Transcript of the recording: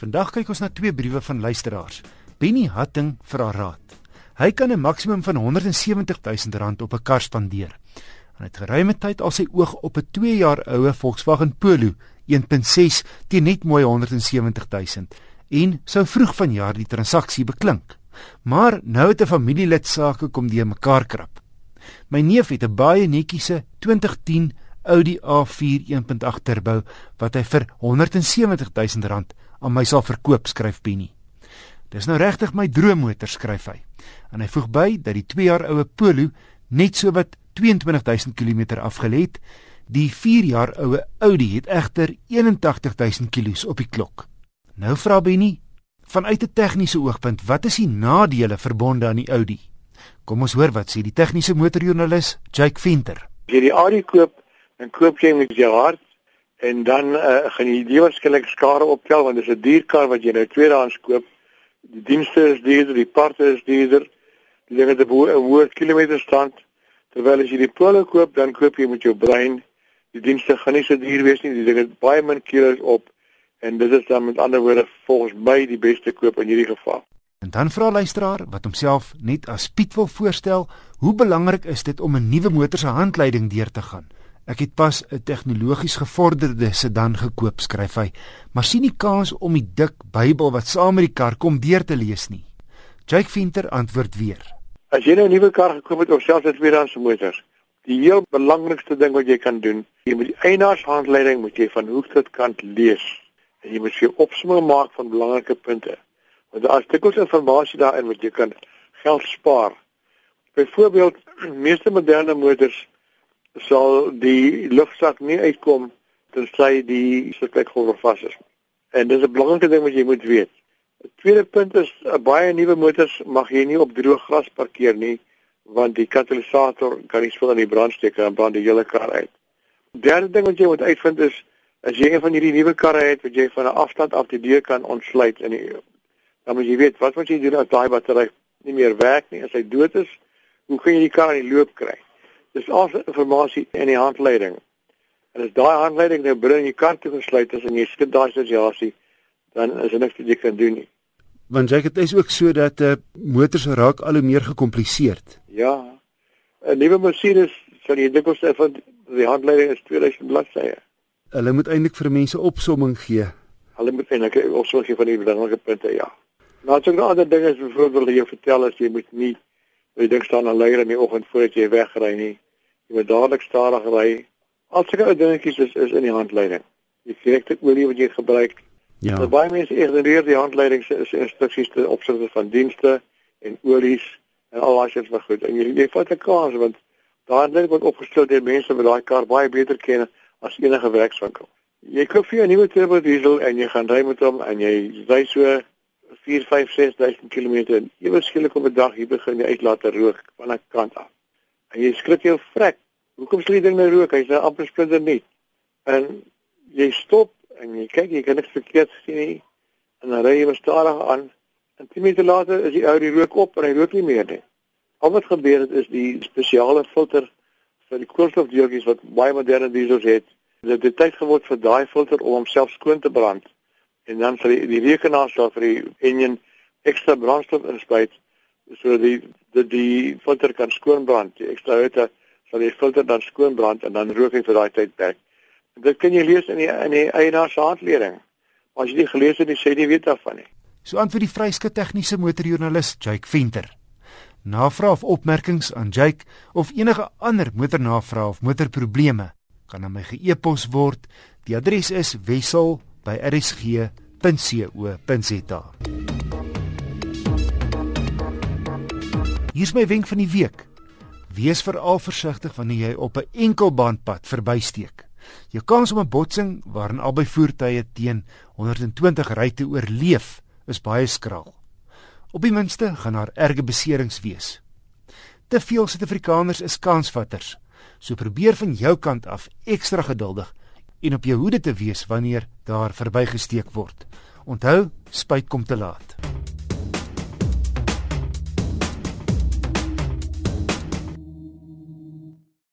Vandag kyk ons na twee briewe van luisteraars. Benny Hatting vra raad. Hy kan 'n maksimum van 170 000 rand op 'n kar spandeer. Hy het geruime tyd al sy oog op 'n 2 jaar oue Volkswagen Polo 1.6 teen net mooi 170 000 en sou vroeg vanjaar die transaksie beklink. Maar nou het 'n familielid sake kom die mekaar krap. My neef het 'n baie netjiese 2010 Audi A4 1.8 turbo wat hy vir 170 000 rand aan my sal verkoop, skryf Penny. Dis nou regtig my droommotor, skryf hy. En hy voeg by dat die 2 jaar oue Polo net so wat 22000 km afgelê het. Die 4 jaar oue Audi het egter 81000 km op die klok. Nou vra Benny, vanuit 'n tegniese oogpunt, wat is die nadele verbonde aan die Audi? Kom ons hoor wat sê die tegniese motorjoernalis Jake Venter. As jy die Audi koop, dan koop jy met jou hart en dan uh, gaan jy die waarskynlik skare optel want dit is 'n duur kar wat jy nou tweedehands koop. Die dienste is duurder, die parte is duurder. Dinge te boer 'n hoë kilometerstand. Terwyl as jy die Polo koop, dan koop jy met jou brein. Die dienste gaan nie so duur wees nie. Die dinge het baie min kilos op en dit is dan met ander woorde volgens my die beste koop in hierdie geval. En dan vra luisteraar wat homself net as Piet wil voorstel, hoe belangrik is dit om 'n nuwe motor se handleiding deur te gaan? Ek het pas 'n tegnologies gevorderde sedan gekoop, skryf hy, maar sien nie kans om die dik Bybel wat saam met die kar kom deur te lees nie. Jake Venter antwoord weer. As jy nou 'n nuwe kar gekoop het of selfs 'n tweedehands motor, die heel belangrikste ding wat jy kan doen, jy moet die eienaarshandleiding moet jy van hoek tot kant lees. En jy moet vir opsomming maak van belangrike punte. Want daar is dikwels inligting daarin wat jy kan geld spaar. Byvoorbeeld, meeste moderne motors sal die lugsak nie uitkom tensy die stikstofgolwe vas is. En dis 'n belangrike ding wat jy moet weet. 'n Tweede punt is 'n baie nuwe motors mag jy nie op droë gras parkeer nie want die katalisator kan nie spoel aan die brand steek en brand die hele kar uit. Derde ding wat jy moet uitvind is as jy een van hierdie nuwe karre het wat jy van 'n afstand af die deur kan ontsluit in die dan moet jy weet wat moet jy doen as daai battery nie meer werk nie as hy dood is, hoe gaan jy die kar in die loop kry? Dis al inligting in die handleiding. En as daai handleiding nou binne in die kar te gesluit is en jy skep daai situasie, dan is er niks wat jy kan doen nie. Want jy het is ook so dat 'n uh, motors raak al hoe meer gekompliseerd. Ja. 'n Nuwe masjien is sal jy dikwels sê van die handleiding is 2000 bladsye. Hulle moet eintlik vir mense opsomming gee. Hulle moet eintlik 'n opsomming gee van die belangrike punte, ja. Nou as ek nou ander dinge is byvoorbeeld jy vertel as jy moet nie Jy dink staan aan leier in die oggend voordat jy wegry nie. Jy moet dadelik stadig ry. Al sulke dingetjies is is in die handleiding. Die direkte olie wat jy gebruik. Ja. Nou, baie mense ignoreer die handleiding se instruksies te opsigte van dienste en olies en al daai wat goed. En jy jy vat 'n kans want daai ding word opgestel deur mense wat daai kar baie beter ken as enige werkswinkel. Jy koop vir 'n nuwe turbo diesel en jy gaan ry met hom en jy ry so 4 5 6000 km en ewe skielik op 'n dag hier begin die uitlater rook van 'n kant af. En jy skrik jou vrek. Hoekom sê jy ding nou rook? Hy's nou amper splinter nie. En jy stop en jy kyk jy kan niks verkeerd sien nie. En dan ry jy stadig aan. En 10 minute later is die ou die rook op en hy rook nie meer nie. Al wat gebeur het is die spesiale filter vir die koolstofdeeltjies wat baie moderne diesels het. Dit het tyd geword vir daai filter om homself skoon te brand en dan sal die, die rekenaar sal vir die enjin ekstra brandstof inspuit sodat die die die filter kan skoon brand. Die ekstra hitte sal die filter dan skoon brand en dan rook hy vir daai tyd weg. Dit kan jy lees in die in die eienaar se handleiding. Maar as jy dit gelees het, sê jy weet daarvan nie. So antwoord die vryskut tegniese motorjoernalis Jake Venter. Navraag of opmerkings aan Jake of enige ander motornavraag of motorprobleme kan aan my ge-e-pos word. Die adres is wissel by rsg.co.za. Hier's my wenk van die week. Wees veral versigtig wanneer jy op 'n enkelbandpad verbysteek. Jou kans om 'n botsing waarin albei voertuie teen 120 ry te oorleef is baie skraal. Op die minste gaan daar erge beserings wees. Te veel Suid-Afrikaners is kansvatters. So probeer van jou kant af ekstra geduldig en op jou hoede te wees wanneer daar verbygesteek word. Onthou, spyt kom te laat.